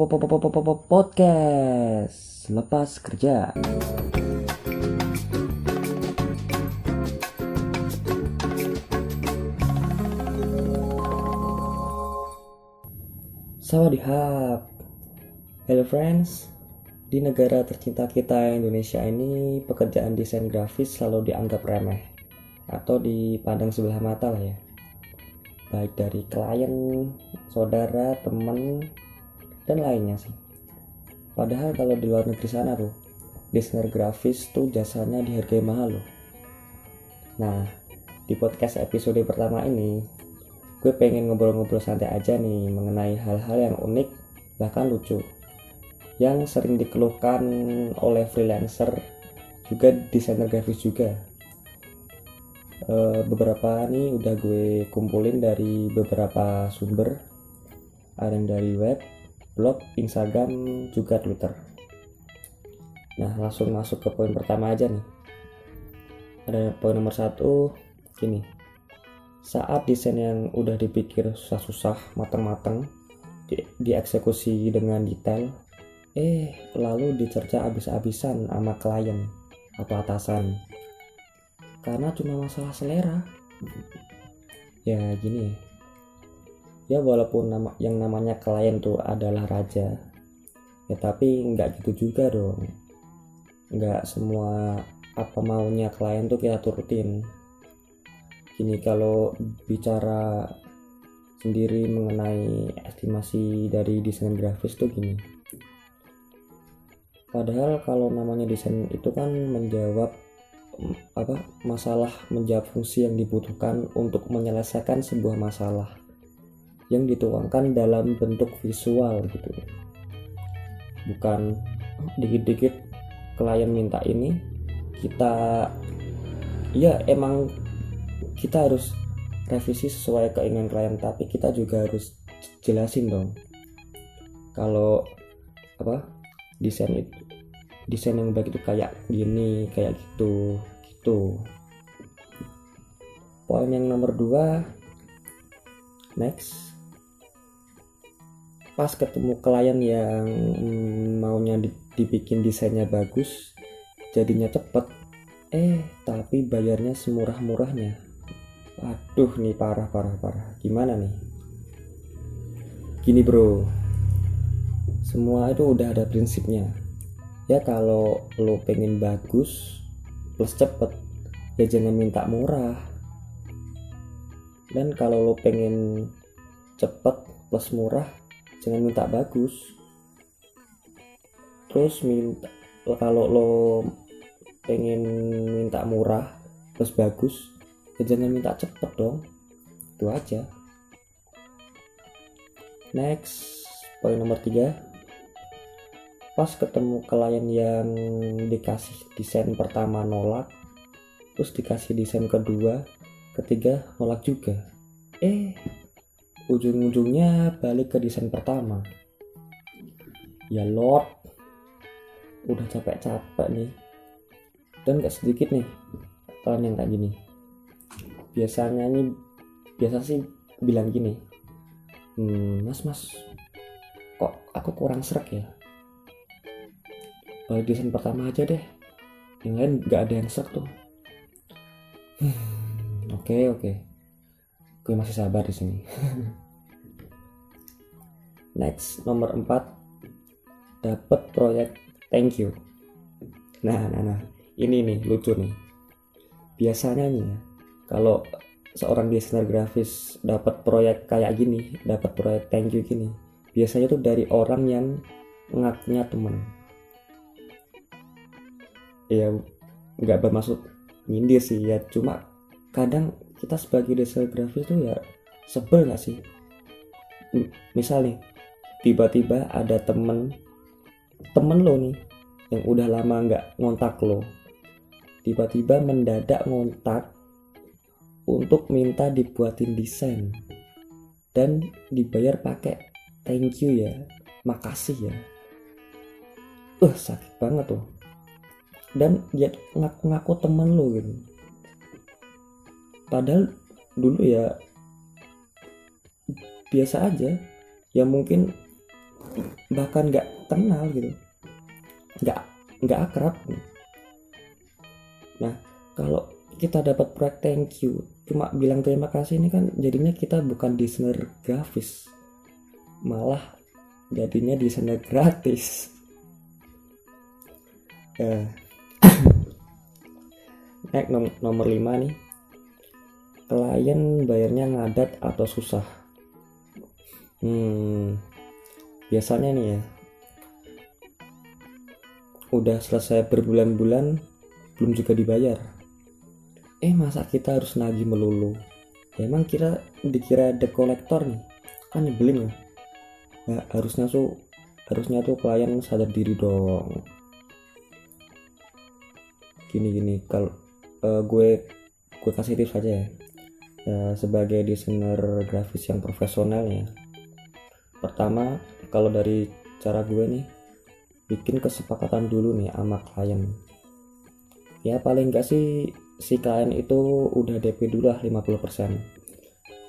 Podcast lepas kerja. Sawadihap. Hello friends. Di negara tercinta kita Indonesia ini, pekerjaan desain grafis selalu dianggap remeh atau dipandang sebelah mata lah ya. Baik dari klien, saudara, teman, dan lainnya sih. Padahal kalau di luar negeri sana tuh, desainer grafis tuh jasanya dihargai mahal loh. Nah, di podcast episode pertama ini, gue pengen ngobrol-ngobrol santai aja nih mengenai hal-hal yang unik bahkan lucu yang sering dikeluhkan oleh freelancer juga desainer grafis juga e, beberapa nih udah gue kumpulin dari beberapa sumber ada yang dari web blog instagram juga twitter. Nah langsung masuk ke poin pertama aja nih. Ada poin nomor satu gini. Saat desain yang udah dipikir susah-susah matang-matang di, dieksekusi dengan detail eh lalu dicerca abis-abisan sama klien atau atasan. Karena cuma masalah selera. Ya gini ya walaupun nama yang namanya klien tuh adalah raja. Ya tapi nggak gitu juga dong. Nggak semua apa maunya klien tuh kita turutin. Gini kalau bicara sendiri mengenai estimasi dari desain grafis tuh gini. Padahal kalau namanya desain itu kan menjawab apa masalah menjawab fungsi yang dibutuhkan untuk menyelesaikan sebuah masalah yang dituangkan dalam bentuk visual gitu. Bukan dikit-dikit klien minta ini kita ya emang kita harus revisi sesuai keinginan klien tapi kita juga harus jelasin dong. Kalau apa desain itu desain yang baik itu kayak gini kayak gitu gitu. Poin yang nomor dua next pas ketemu klien yang maunya dibikin desainnya bagus jadinya cepet. Eh tapi bayarnya semurah-murahnya. Waduh nih parah parah parah. Gimana nih? Gini bro. Semua itu udah ada prinsipnya. Ya kalau lo pengen bagus plus cepet ya jangan minta murah. Dan kalau lo pengen cepet plus murah jangan minta bagus. Terus minta kalau lo pengen minta murah plus bagus ya jangan minta cepet dong. Itu aja. Next poin nomor tiga. Pas ketemu klien yang dikasih desain pertama nolak terus dikasih desain kedua ketiga nolak juga. Eh ujung-ujungnya balik ke desain pertama. Ya lord. Udah capek-capek nih. Dan gak sedikit nih klien yang kayak gini. Biasanya nih biasa sih bilang gini hmm, mas mas kok aku kurang serak ya? Balik desain pertama aja deh. Yang lain nggak ada yang sek tuh. Hmm, oke oke. okay. Gue masih sabar di sini. Next nomor 4 dapat proyek thank you. Nah nah nah. Ini nih lucu nih. Biasanya nih ya kalau seorang desainer grafis dapat proyek kayak gini dapat proyek thank you gini biasanya tuh dari orang yang ngakunya temen. Ya nggak bermaksud nyindir sih ya cuma kadang kita sebagai desainer grafis tuh ya sebel gak sih? Misal nih tiba-tiba ada temen temen lo nih yang udah lama nggak ngontak lo tiba-tiba mendadak ngontak untuk minta dibuatin desain dan dibayar pakai thank you ya makasih ya. Uh sakit banget tuh. Dan dia ngaku-ngaku temen lo gitu padahal dulu ya biasa aja. Ya mungkin bahkan nggak kenal gitu. Nggak nggak akrab. Nah kalau kita dapat proyek thank you cuma bilang terima kasih ini kan jadinya kita bukan desainer grafis. Malah jadinya desainer gratis. Nom nomor 5 nih klien bayarnya ngadat atau susah? Hmm biasanya nih ya. Udah selesai berbulan-bulan belum juga dibayar. Eh masa kita harus nagih melulu? Ya, emang kira dikira the collector nih. Kan nyebelin ya. Ya harusnya tuh harusnya tuh klien sadar diri dong. Gini gini kalau uh, gue gue kasih tips aja ya uh, sebagai desainer grafis yang profesional ya. Pertama kalau dari cara gue nih bikin kesepakatan dulu nih sama klien. Ya paling enggak sih si klien itu udah DP dulu lah 50%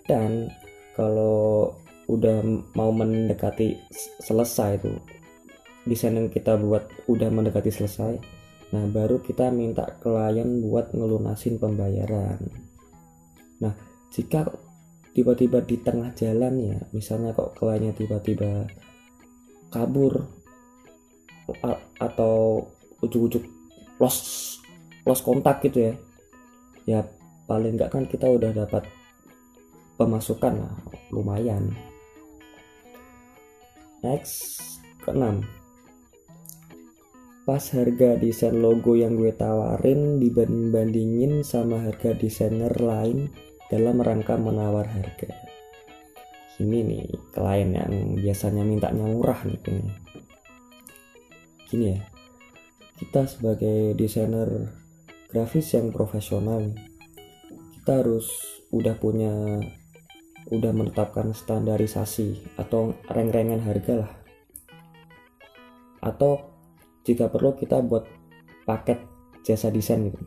dan kalau udah mau mendekati selesai tuh desain yang kita buat udah mendekati selesai nah baru kita minta klien buat ngelunasin pembayaran nah jika tiba-tiba di tengah jalan ya misalnya kok kliennya tiba-tiba kabur atau ujuk-ujuk los lost kontak gitu ya ya paling nggak kan kita udah dapat pemasukan lah lumayan. Next keenam. Pas harga desain logo yang gue tawarin dibanding-bandingin sama harga desainer lain dalam rangka menawar harga. Ini nih klien yang biasanya mintanya murah nih gini ya kita sebagai desainer grafis yang profesional kita harus udah punya udah menetapkan standarisasi atau reng-rengan harga lah. Atau jika perlu kita buat paket jasa desain gitu.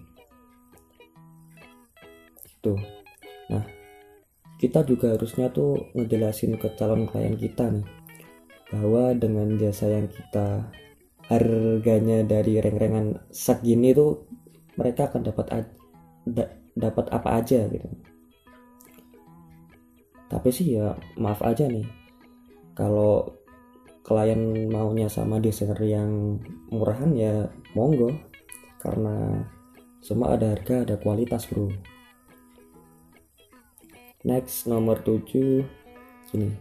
Gitu. nah kita juga harusnya tuh ngejelasin ke calon klien kita nih bahwa dengan jasa yang kita harganya dari reng-rengan segini tuh mereka akan dapat da, dapat apa aja gitu. Tapi sih ya maaf aja nih kalau klien maunya sama desainer yang murahan ya monggo karena semua ada harga ada kualitas bro next nomor 7 ini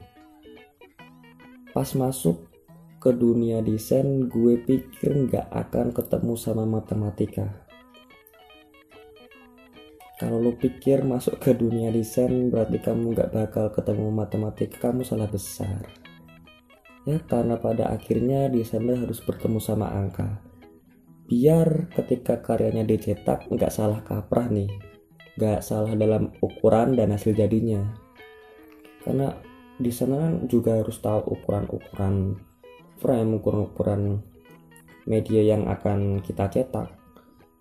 pas masuk ke dunia desain gue pikir nggak akan ketemu sama matematika. Kalau lu pikir masuk ke dunia desain berarti kamu nggak bakal ketemu matematika kamu salah besar. Ya karena pada akhirnya desainer harus bertemu sama angka. Biar ketika karyanya dicetak nggak salah kaprah nih nggak salah dalam ukuran dan hasil jadinya. Karena desainer juga harus tahu ukuran-ukuran frame ukuran-ukuran media yang akan kita cetak.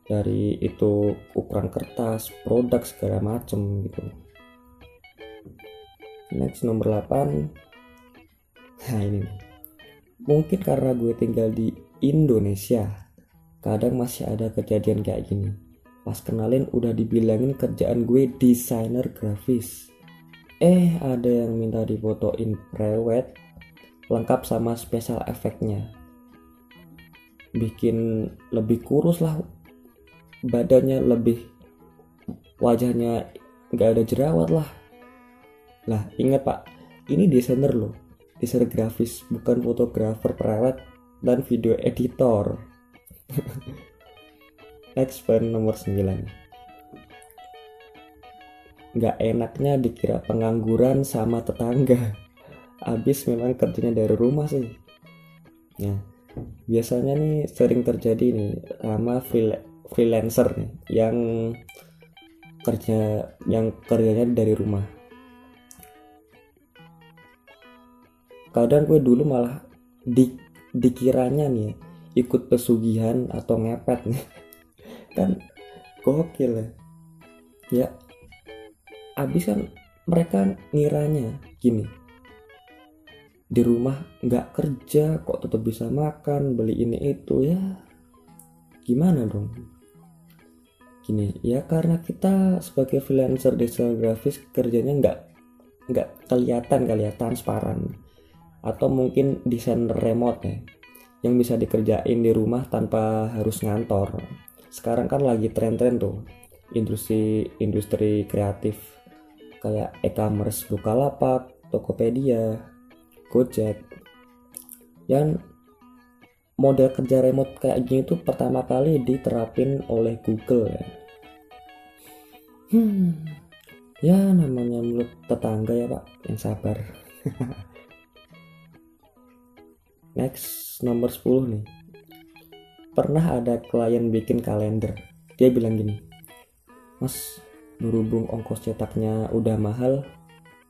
Dari itu ukuran kertas produk segala macem gitu. Next nomor 8 nah ini mungkin karena gue tinggal di Indonesia kadang masih ada kejadian kayak gini pas kenalin udah dibilangin kerjaan gue desainer grafis. Eh ada yang minta difotoin prewed lengkap sama special efeknya bikin lebih kurus lah badannya lebih wajahnya nggak ada jerawat lah. Lah ingat pak ini desainer loh desainer grafis bukan fotografer perawat dan video editor next point nomor 9 nggak enaknya dikira pengangguran sama tetangga. Abis memang kerjanya dari rumah sih. Nah biasanya nih sering terjadi nih sama freelance freelancer nih yang kerja yang kerjanya dari rumah. Kadang gue dulu malah di dikiranya nih ikut pesugihan atau ngepet nih kan gokil ya. Ya abis kan mereka ngiranya gini. Di rumah nggak kerja kok tetap bisa makan beli ini itu ya. Gimana dong? Gini ya karena kita sebagai freelancer desainer grafis kerjanya nggak nggak kelihatan kali ya transparan. Atau mungkin desain remote ya yang bisa dikerjain di rumah tanpa harus ngantor sekarang kan lagi tren-tren tuh industri industri kreatif kayak e-commerce Bukalapak, Tokopedia, Gojek yang model kerja remote kayak gini tuh pertama kali diterapin oleh Google ya. Hmm, ya namanya mulut tetangga ya pak, yang sabar. Next nomor 10 nih. Pernah ada klien bikin kalender. Dia bilang gini, Mas, berhubung ongkos cetaknya udah mahal,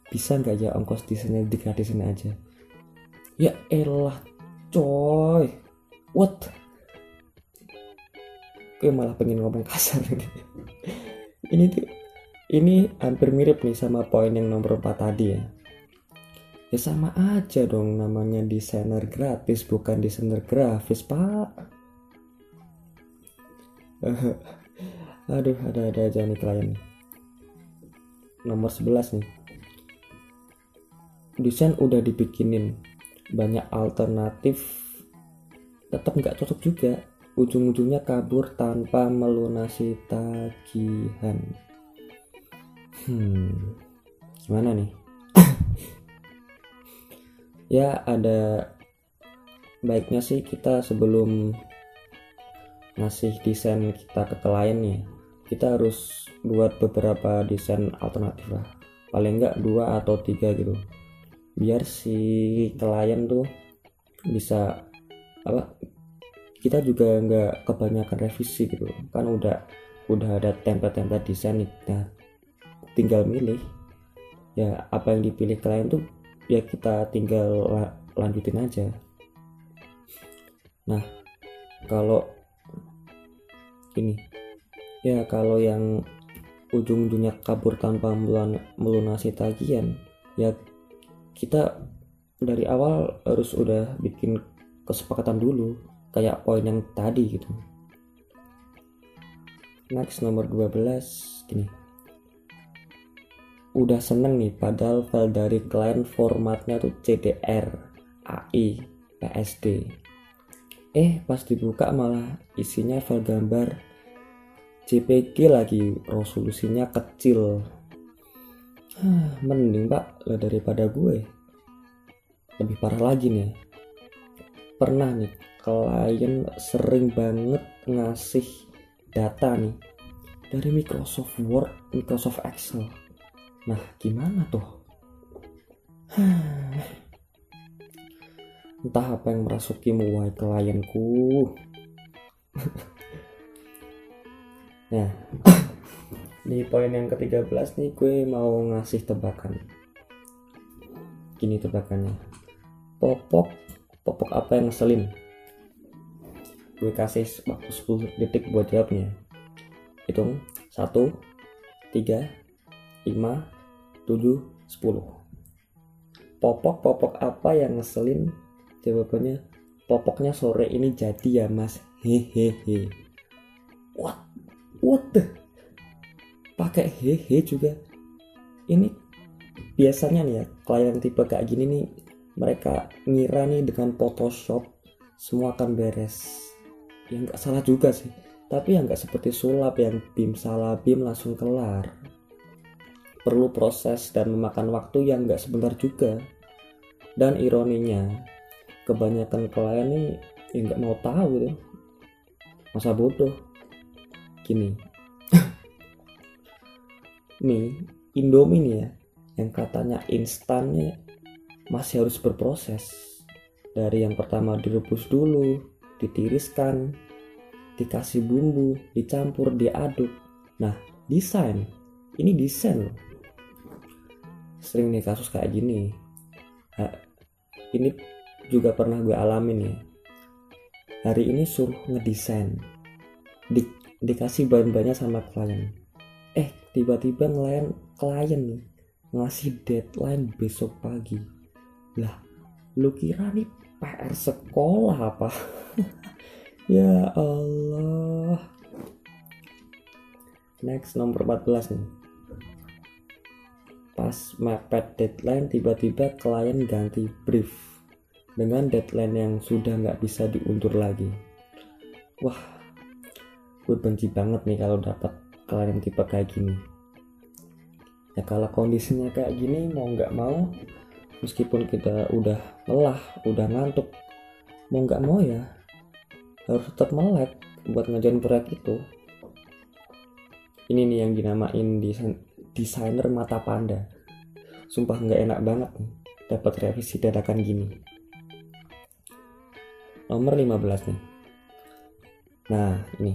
bisa nggak ya ongkos desainnya digratisin aja? ya elah coy. What? Gue malah pengen ngomong kasar ini ini tuh ini hampir mirip nih sama poin yang nomor 4 tadi ya. Ya sama aja dong namanya desainer gratis bukan desainer grafis pak aduh ada-ada aja nih klien nomor 11 nih. Desain udah dibikinin. Banyak alternatif. Tetap nggak cocok juga. Ujung-ujungnya kabur tanpa melunasi tagihan. Hmm gimana nih? Ya ada baiknya sih kita sebelum ngasih desain kita ke klien kita harus buat beberapa desain alternatif lah. Paling nggak dua atau tiga gitu. Biar si klien tuh bisa apa kita juga nggak kebanyakan revisi gitu. Kan udah udah ada template-template desain nih nah, tinggal milih. Ya apa yang dipilih klien tuh ya kita tinggal lanjutin aja. Nah kalau ini ya kalau yang ujung-ujungnya kabur tanpa melunasi tagihan ya kita dari awal harus udah bikin kesepakatan dulu kayak poin yang tadi gitu. Next nomor 12 gini. Udah seneng nih padahal file dari klien formatnya tuh CDR AI PSD eh pas dibuka malah isinya file gambar JPG lagi resolusinya kecil mending pak lah daripada gue lebih parah lagi nih pernah nih klien sering banget ngasih data nih dari Microsoft Word, Microsoft Excel. Nah, gimana tuh? Entah apa yang merasukimu wahai klienku. nah, di poin yang ke-13 nih gue mau ngasih tebakan. Gini tebakannya. Popok popok apa yang ngeselin? Gue kasih waktu 10 detik buat jawabnya. Hitung. 1 3 5 7 10 popok popok apa yang ngeselin jawabannya popoknya sore ini jadi ya mas. Hehehe. What? What the? Pakai hehe juga. Ini biasanya nih ya klien tipe kayak gini nih mereka ngira nih dengan Photoshop semua akan beres. Ya nggak salah juga sih. Tapi yang nggak seperti sulap yang bim salah bim langsung kelar. Perlu proses dan memakan waktu yang nggak sebentar juga. Dan ironinya kebanyakan klien nih yang nggak mau tahu tuh. Masa bodoh. Gini. Mie Indomie nih ya yang katanya instannya masih harus berproses. Dari yang pertama direbus dulu ditiriskan dikasih bumbu dicampur diaduk. Nah desain. Ini desain loh. Sering nih kasus kayak gini. Nah, ini juga pernah gue alamin nih hari ini suruh ngedesain. Di, dikasih bahan-bahannya sama klien. Tiba-tiba ngelayan klien nih. Ngasih deadline besok pagi. Lah lu kira nih PR sekolah apa? Ya Allah. Next nomor 14 nih. Pas mepet deadline tiba-tiba klien ganti brief dengan deadline yang sudah nggak bisa diundur lagi. Wah gue benci banget nih kalau dapat klien tipe kayak gini. Ya kalau kondisinya kayak gini mau nggak mau meskipun kita udah lelah udah ngantuk mau nggak mau ya harus tetap melek buat ngejalan proyek itu. Ini nih yang dinamain desain desainer mata panda. Sumpah nggak enak banget nih dapat revisi dadakan gini nomor 15 nih. Nah ini.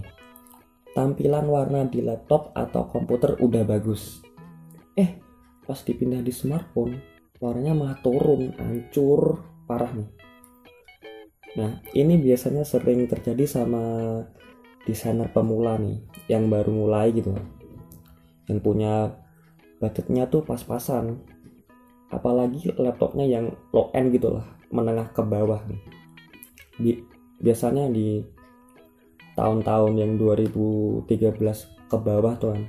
Tampilan warna di laptop atau komputer udah bagus. Eh pas dipindah di smartphone warnanya malah turun hancur parah nih. Nah ini biasanya sering terjadi sama desainer pemula nih yang baru mulai gitu. Yang punya budgetnya tuh pas-pasan. Apalagi laptopnya yang low end gitu lah menengah ke bawah nih Bi biasanya di tahun-tahun yang 2013 ke bawah tuh kan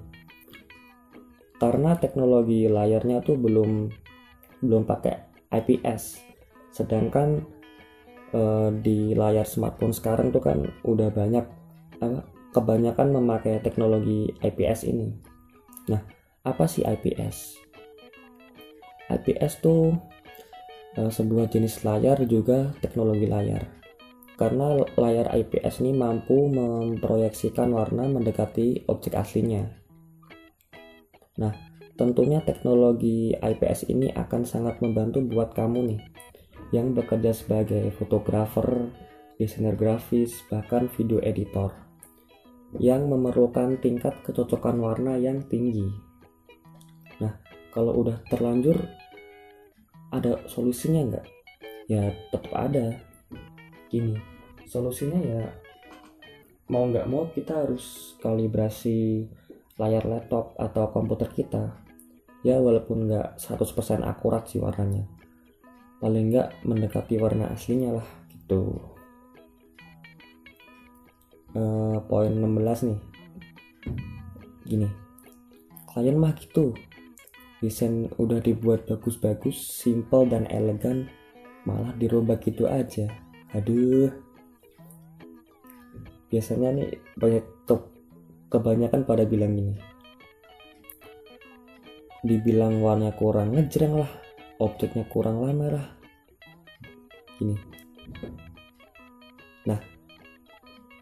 karena teknologi layarnya tuh belum belum pakai IPS sedangkan uh, di layar smartphone sekarang tuh kan udah banyak apa kebanyakan memakai teknologi IPS ini. Nah apa sih IPS IPS tuh uh, sebuah jenis layar juga teknologi layar karena layar IPS ini mampu memproyeksikan warna mendekati objek aslinya. Nah, Tentunya teknologi IPS ini akan sangat membantu buat kamu nih yang bekerja sebagai fotografer, desainer grafis, bahkan video editor yang memerlukan tingkat kecocokan warna yang tinggi. Nah, kalau udah terlanjur ada solusinya nggak? Ya tetap ada. Gini, solusinya ya mau nggak mau kita harus kalibrasi layar laptop atau komputer kita. Ya walaupun nggak 100% akurat sih warnanya. Paling nggak mendekati warna aslinya lah gitu. Uh, poin 16 nih. Gini klien mah gitu. Desain udah dibuat bagus-bagus simple dan elegan malah dirubah gitu aja aduh. Biasanya nih banyak tuh kebanyakan pada bilang gini dibilang warnanya kurang ngejreng lah. Objeknya kurang lah. Gini. Nah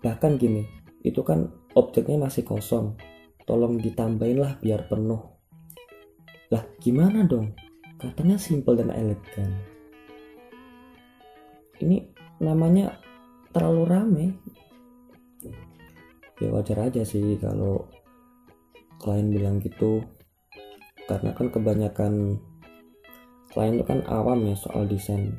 bahkan gini itu kan objeknya masih kosong. Tolong ditambahin lah biar penuh. Lah gimana dong? Katanya simple dan elegan. Ini namanya terlalu rame. Ya wajar aja sih kalau klien bilang gitu. Karena kan kebanyakan klien itu kan awam ya soal desain.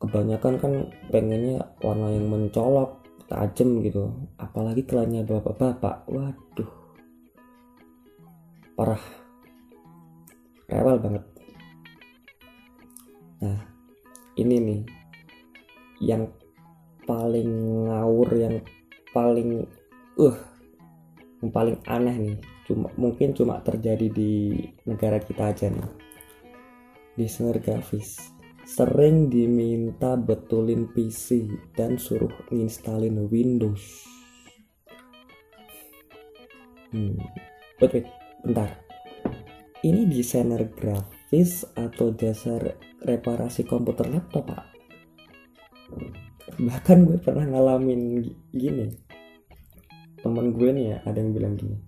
Kebanyakan kan pengennya warna yang mencolok tajam gitu. Apalagi kliennya bapak-bapak. Waduh. Parah. Rewel banget. Nah ini nih yang paling ngawur yang paling uh yang paling aneh nih. Cuma mungkin cuma terjadi di negara kita aja nih. Desainer grafis sering diminta betulin PC dan suruh nginstalin Windows. Hmm. Wait bentar. Ini desainer grafis atau dasar reparasi komputer laptop pak bahkan gue pernah ngalamin gini. Temen gue nih ya ada yang bilang gini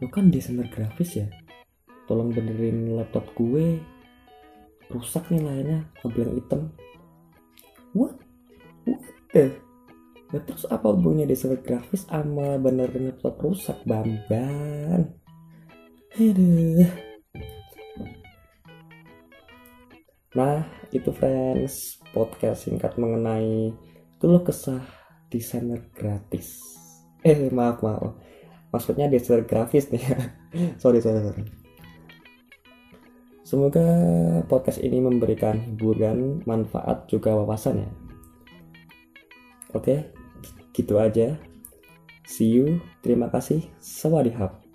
lu kan desainer grafis ya? Tolong benerin laptop gue. Rusak nih layarnya kebelang hitam. What? What the? Ya, terus apa hubungannya desainer grafis sama benerin laptop rusak bamban aduh. Nah itu friends podcast singkat mengenai keluh kesah desainer gratis eh maaf maaf maksudnya desainer grafis nih sorry sorry sorry Semoga podcast ini memberikan hiburan, manfaat, juga wawasan ya. Oke, gitu aja. See you. Terima kasih. Sawadihap.